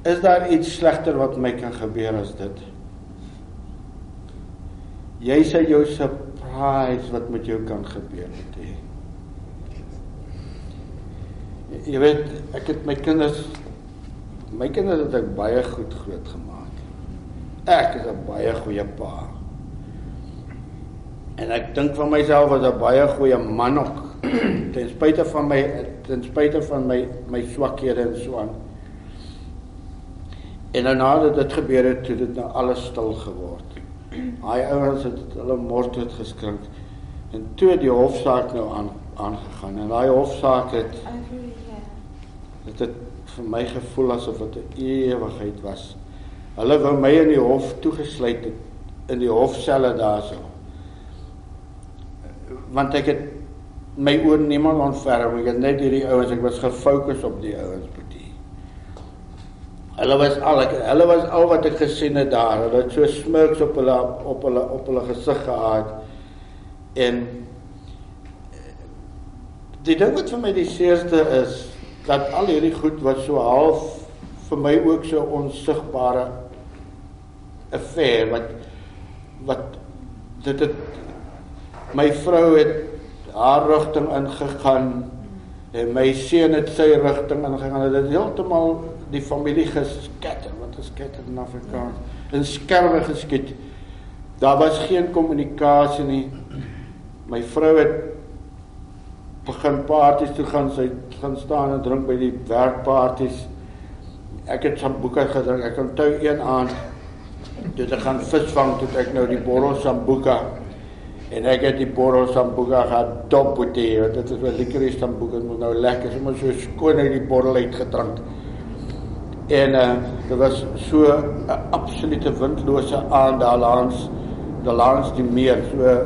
Is daar iets slegter wat my kan gebeur as dit? Jy sê jou surprise wat met jou kan gebeur het. He. Jy weet, ek het my kinders my kinders het ek baie goed groot gemaak. Ek is 'n baie goeie pa. En ek dink van myself as 'n baie goeie man ook. ten spyte van my ten spyte van my my swakhede en so aan. En nou nadat dit gebeur het, het dit nou alles stil geword. Daai ouens het hulle mors dood geskrik en toe die hofsaak nou aan aangegaan en daai hofsaak het dit het vir my gevoel asof dit 'n ewigheid was. Hulle wou my in die hof toegesluit het in die hofselle daarso. Want ek het my oor niemand ontferm, ek het net hierdie ouens, ek was gefokus op die ouens boetie. Hulle was al ek hulle was al wat ek gesien het daar. Hulle het so smirks op hulle op hulle op hulle gesig gehad. En die ding wat vir my die seerste is dat al hierdie goed wat so half vir my ook so onsigbare affair wat wat dit het my vrou het haar rigting ingegaan en my seun het sy rigting ingegaan. Dit het heeltemal die familie geskatter, wat is skatter in Afrikaans? In skerwe geskiet. Daar was geen kommunikasie nie. My vrou het begin partytjies toe gaan, sy gaan staan en drink by die werkpartytjies. Ek het sambuca gedrink. Ek onthou een aand toe ek gaan visvang toe ek nou die borrel sambuca en ek het die borrel sambuca gehad dop met dit. Dit is wel lekker is sambuca, moet nou lekker, sommer so skoon uit die borrel uit gedrink. En uh dit was so 'n absolute windlose aand daar langs daar langs die meer so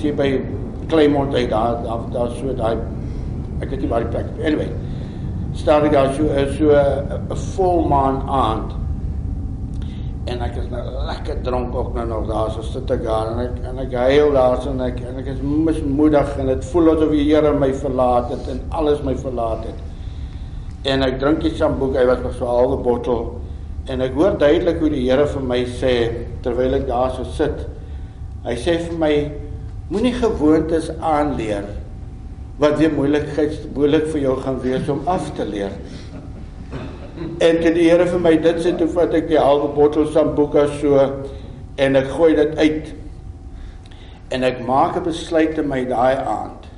sien by Kleinmond uit daar daar daar so daai ek weet nie waar die plek is anyway staan ek daar so so 'n volmaan aand en ek is nou lekker dronk ook nou nog daar so sit ek daar en ek en ek huil daar so en ek en ek is mismoedig en dit voel asof die Here my verlaat het en alles my verlaat het en ek drink die sambuca, hy was nog so 'n halwe bottel en ek hoor duidelik hoe die Here vir my sê terwyl ek daar so sit. Hy sê vir my moenie gewoontes aanleer wat weer moeilikheid moeilik vir jou gaan wees om af te leer. En toe die Here vir my dit sê, toe vat ek die halwe bottel sambuca so en ek gooi dit uit. En ek maak 'n besluit in my daai aand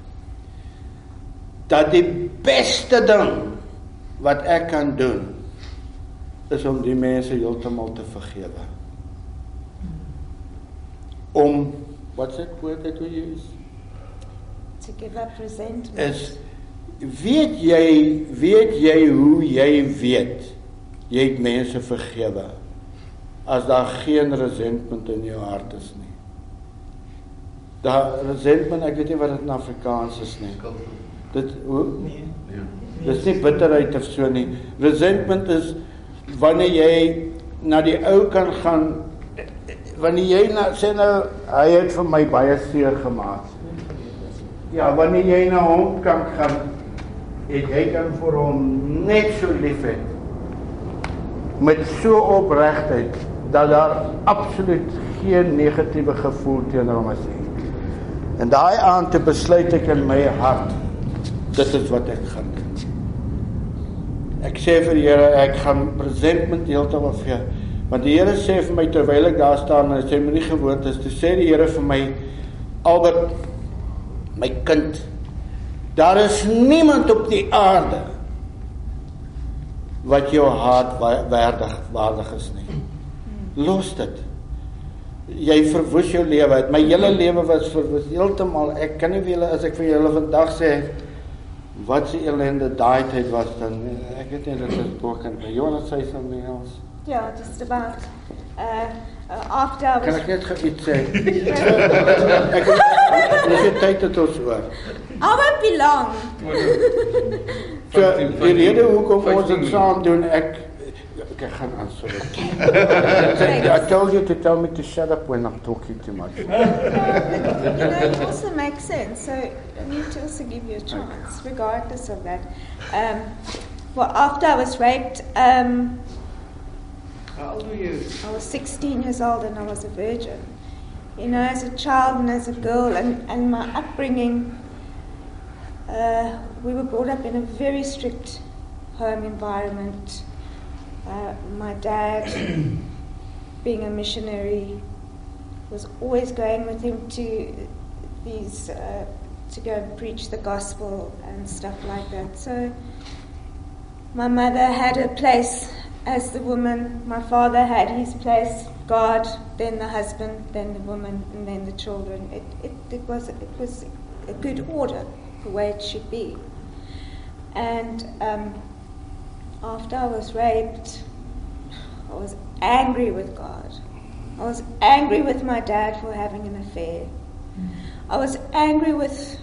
dat die beste ding wat ek kan doen is om die mense heeltemal te vergewe. Om wat's dit woord wat jy use? To give up resentment. Is weet jy weet jy hoe jy weet jy het mense vergewe as daar geen resentment in jou hart is nie. Daar resentment, ek weet nie wat dit in Afrikaans is nie. Dit hoe nee. Ja. Dis nie bitterheid of so nie. Resentment is wanneer jy na die ou kan gaan wanneer jy na sê nou hy het vir my baie seer gemaak. Ja, wanneer jy na hom kan gaan en jy kan vir hom net so lief hê met so opregtheid dat daar absoluut geen negatiewe gevoel teenoor hom is nie. En daai aand te besluit ek in my hart dit is wat ek gaan doen. Ek sê vir die Here, ek gaan presentment heeltemal gee. Want die Here sê vir my terwyl ek daar staan en hy sê my nie gewoond is, toe sê die Here vir my Albert my kind, daar is niemand op die aarde wat jou haat waardig waardig is nie. Los dit. Jy verwoes jou lewe. My hele lewe was verwoes heeltemal. Ek kan nie wiele as ek vir julle vandag sê wat se ellende daai tyd was dan ek weet nie dit broken by Jonas sê something else ja just about uh after I was kan ek net iets sê ek dis die tyd tot ons hoor I won't be long so die rede hoekom ons dit saam doen ek ek gaan antwoord. I told you to tell me to shut up when I'm talking too much. you know, it also makes sense. So I need to also give you a chance, okay. regardless of that. Um, well, after I was raped, um, how old were you? I was 16 years old and I was a virgin. You know, as a child and as a girl, and, and my upbringing, uh, we were brought up in a very strict home environment. Uh, my dad, being a missionary, was always going with him to these uh, to go and preach the gospel and stuff like that. So my mother had her place as the woman. My father had his place. God, then the husband, then the woman, and then the children. It, it, it was it was a good order, the way it should be. And um, after I was raped, I was angry with God. I was angry with my dad for having an affair. I was angry with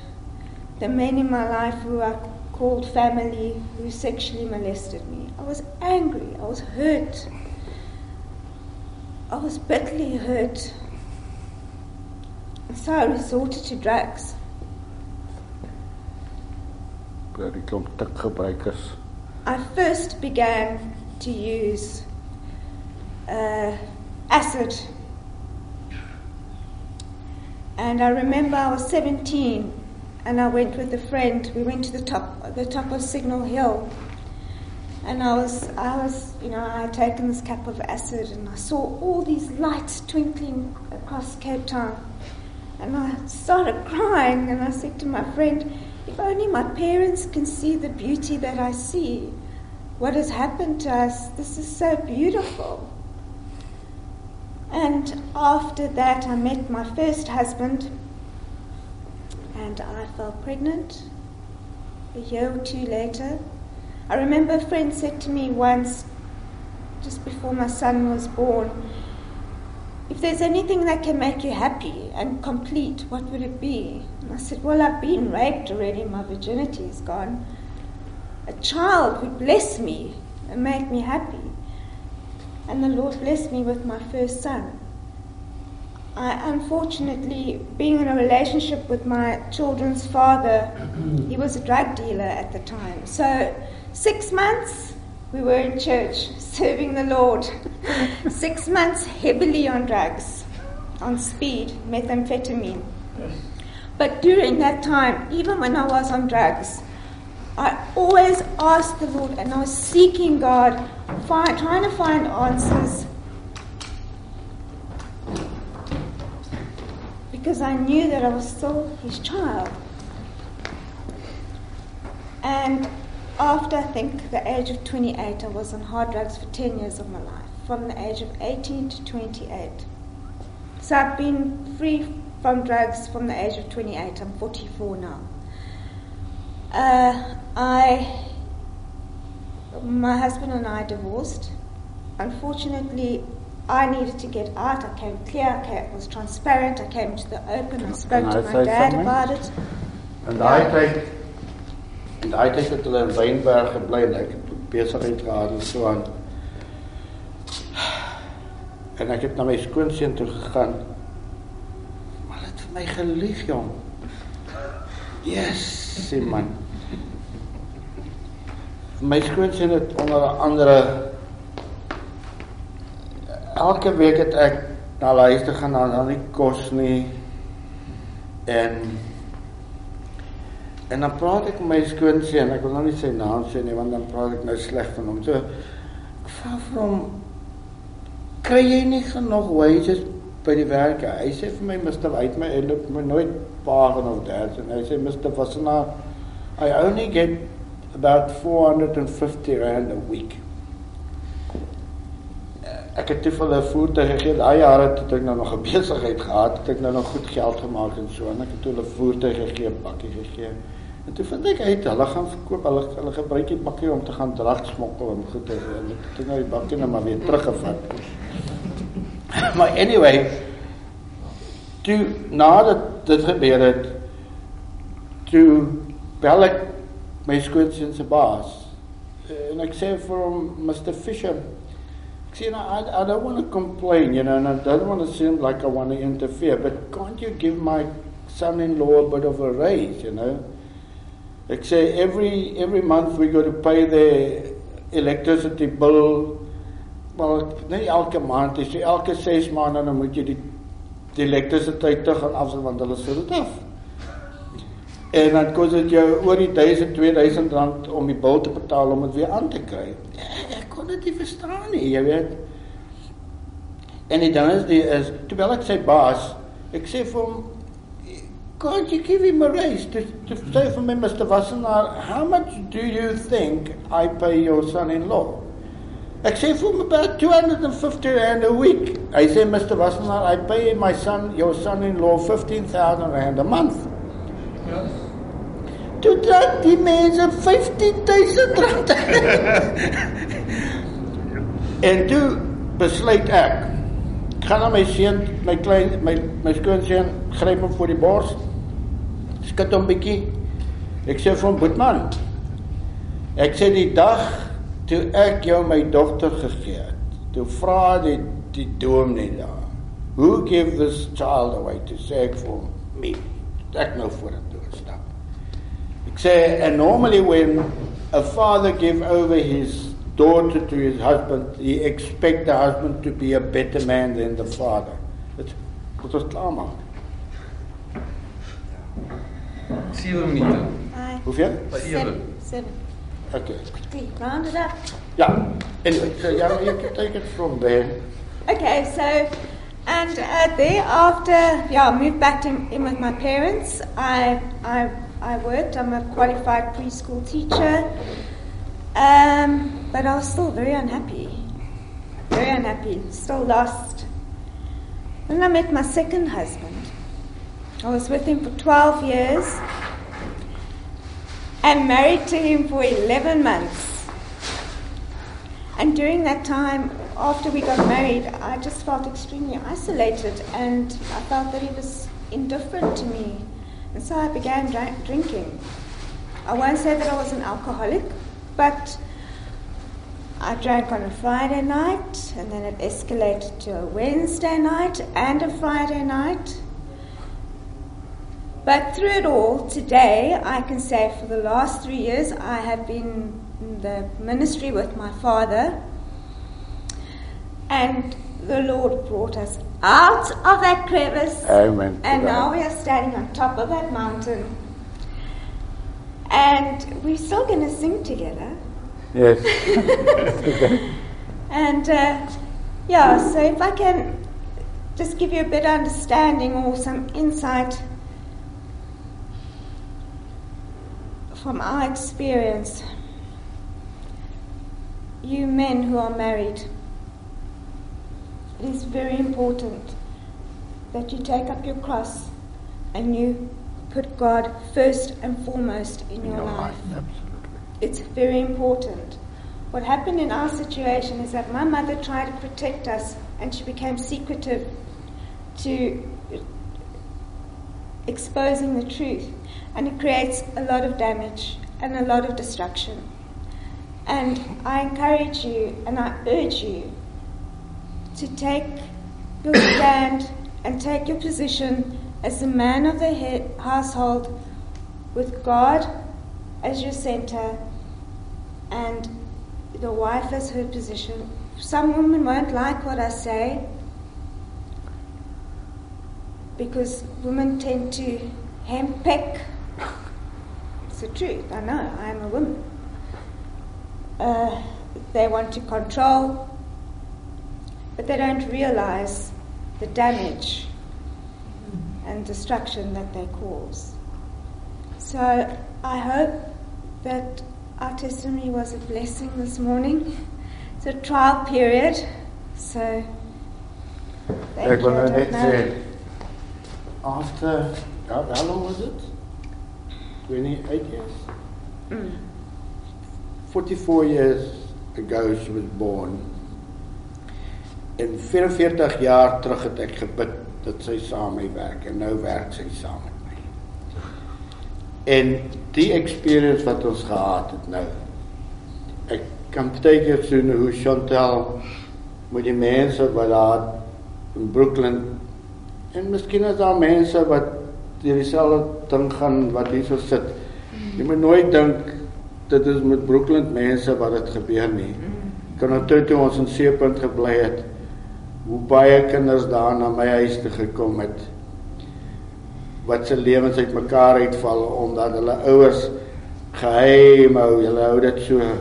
the men in my life who I called family who sexually molested me. I was angry. I was hurt. I was bitterly hurt. So I resorted to drugs. die klomp tik gebruikers. I first began to use uh, acid. And I remember I was 17 and I went with a friend. We went to the top, the top of Signal Hill. And I was, I was, you know, I had taken this cup of acid and I saw all these lights twinkling across Cape Town. And I started crying and I said to my friend, if only my parents can see the beauty that I see, what has happened to us, this is so beautiful. And after that, I met my first husband, and I fell pregnant a year or two later. I remember a friend said to me once, just before my son was born, if there's anything that can make you happy and complete, what would it be? And I said, Well, I've been raped already, my virginity is gone. A child would bless me and make me happy. And the Lord blessed me with my first son. I, unfortunately, being in a relationship with my children's father, he was a drug dealer at the time. So, six months we were in church serving the Lord. six months heavily on drugs, on speed, methamphetamine. But during that time, even when I was on drugs, I always asked the Lord and I was seeking God, find, trying to find answers because I knew that I was still his child. And after I think the age of 28, I was on hard drugs for 10 years of my life, from the age of 18 to 28. So I've been free from drugs from the age of 28. I'm 44 now. Uh, I, my husband and I divorced. Unfortunately, I needed to get out. I came clear. I was transparent. I came to the open. I spoke Can to I my dad something? about it. En daai tyd en daai tyd het hulle in Wynberg gebly en ek het besigheid gehad en so aan. En ek het na my skoonseun toe gegaan. Maar het vir my gelieg, jong. Yes, sê man. My skoonseun het onder andere elke week het ek na hulle huis toe gaan na dan nie kos nie en en dan praat ek met my skoonseun ek wil nou nie sy naam sê nie want dan praat ek nou sleg van hom so ek vra vir hom kry jy nie genoeg wages by die werk hy sê vir my Mr. uit my en ek my nooit paag of dat en hy sê Mr. Wassenaar I only get about 450 rand a week ek het te veel 'n voertuig gegee. Daai jare het ek nou nog 'n besigheid gehad, het ek nou nog goed geld gemaak en so en ek het hulle voertuig gegee, bakkie gegee. En toe vind ek uit hulle gaan verkoop, hulle hulle gebruik die bakkie om te gaan drag smokkel en goed en ek het nou die bakkie nou maar weer teruggevat. maar anyway, toe nadat dit gebeur het, toe bel ek my skoonseun se baas en ek sê vir hom Mr Fisher See, know, I, I don't want to complain, you know, and I don't want to seem like I want to interfere, but can't you give my son-in-law a bit of a raise, you know? Like say every every month we got to pay their electricity bill. Well, nie elke maand nie, so elke 6 maande dan moet jy die die elektrisiteit te gaan afsit want hulle sit dit af. En dan kos dit jou oor die 1000 2000 rand om die bil te betaal om dit weer aan te kry. Dit nie verstaan nie, jy weet. En die ding is die is terwyl ek sê baas, ek sê vir hom can't you give him a raise to, to say for me Mr. Wassenaar, how much do you think I pay your son-in-law? Ek sê vir hom about 250 rand a week. Hy sê Mr. Wassenaar, I pay my son, your son-in-law 15,000 rand a month. Toe trek die mense 15000 rand. en toe besluit ek ek gaan na my seun, my klein my my skoonseun gryp hom voor die bors. Skud hom bietjie. Ek sê vir hom, "Boetman, ek sê die dag toe ek jou my dogter gegee het, toe vra die die dominee daar, who gave this child away to sê ek vir hom, me. Ek nou vorentoe gestap. Ek sê and normally when a father gave over his daughter to his husband, he expect the husband to be a better man than the father. Dit moet ons klaarmaak. 7 minute. Aye. Hoeveel? By Seven. Seven. Okay. Three. Round it up. Ja. Anyway, so yeah, you can take it from there. Okay, so, and uh, thereafter, yeah, I moved back to, in with my parents. I, I, I worked, I'm a qualified preschool teacher, um, but I was still very unhappy. Very unhappy, still lost. Then I met my second husband. I was with him for 12 years and married to him for 11 months. And during that time, after we got married, I just felt extremely isolated and I felt that he was indifferent to me. And so I began drinking. I won't say that I was an alcoholic, but I drank on a Friday night and then it escalated to a Wednesday night and a Friday night. But through it all, today, I can say for the last three years, I have been in the ministry with my father. And the Lord brought us out of that crevice. Amen. And now we are standing on top of that mountain. And we're still going to sing together. Yes. And uh, yeah, so if I can just give you a bit of understanding or some insight from our experience, you men who are married, it is very important that you take up your cross and you put God first and foremost in your life. It's very important. What happened in our situation is that my mother tried to protect us and she became secretive to exposing the truth. And it creates a lot of damage and a lot of destruction. And I encourage you and I urge you to take your stand and take your position as the man of the household with God as your center and the wife as her position. Some women won't like what I say because women tend to handpick. It's the truth, I know, I am a woman. Uh, they want to control, but they don't realize the damage and destruction that they cause. So I hope that our testimony was a blessing this morning. It's a trial period, so thank you. I after how, how long was it? 28 years. Mm. 44 years ago she was born. En 44 jaar terug het ek gebid dat sy saam met werk en nou werk sy saam. En die experience wat ons gehad het nou. Ek kan baie keer sien hoe Chantel met die mense wat daar in Brooklyn en miskien is daar mense wat deur dieselfde ding gaan wat hierso sit. Jy moet nooit dink dit is met Brooklyn mense wat dit gebeur nie. Kan onthou toe ons in Seepunt gebly het hoe baie kinders daar na my huis toe gekom het wat se lewens uitmekaar uitval omdat hulle ouers geheim hou, hulle hou dit so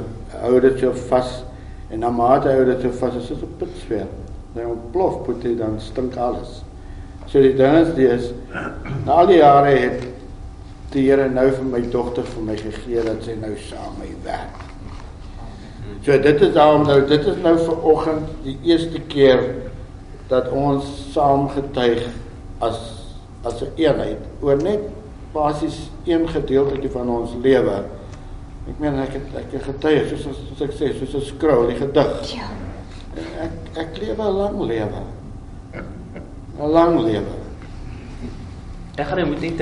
hou dit so vas en dan mate hou dit so vas as dit op pitsweer. Dan ontplof dit dan stink alles. So die ding is dis na al die jare het die Here nou vir my dogter vir my gegee dat sy nou saam met my werk. So dit is daarom nou dit is nou vir oggend die eerste keer dat ons saam getuig as as 'n eenheid oor net basies een gedeeltjie van ons lewe. Ek meen ek het ek het getuig soos soos ek sê soos 'n skrou die gedig. Ja. Ek ek lewe 'n lang lewe. 'n Lang lewe. Ek gaan moet net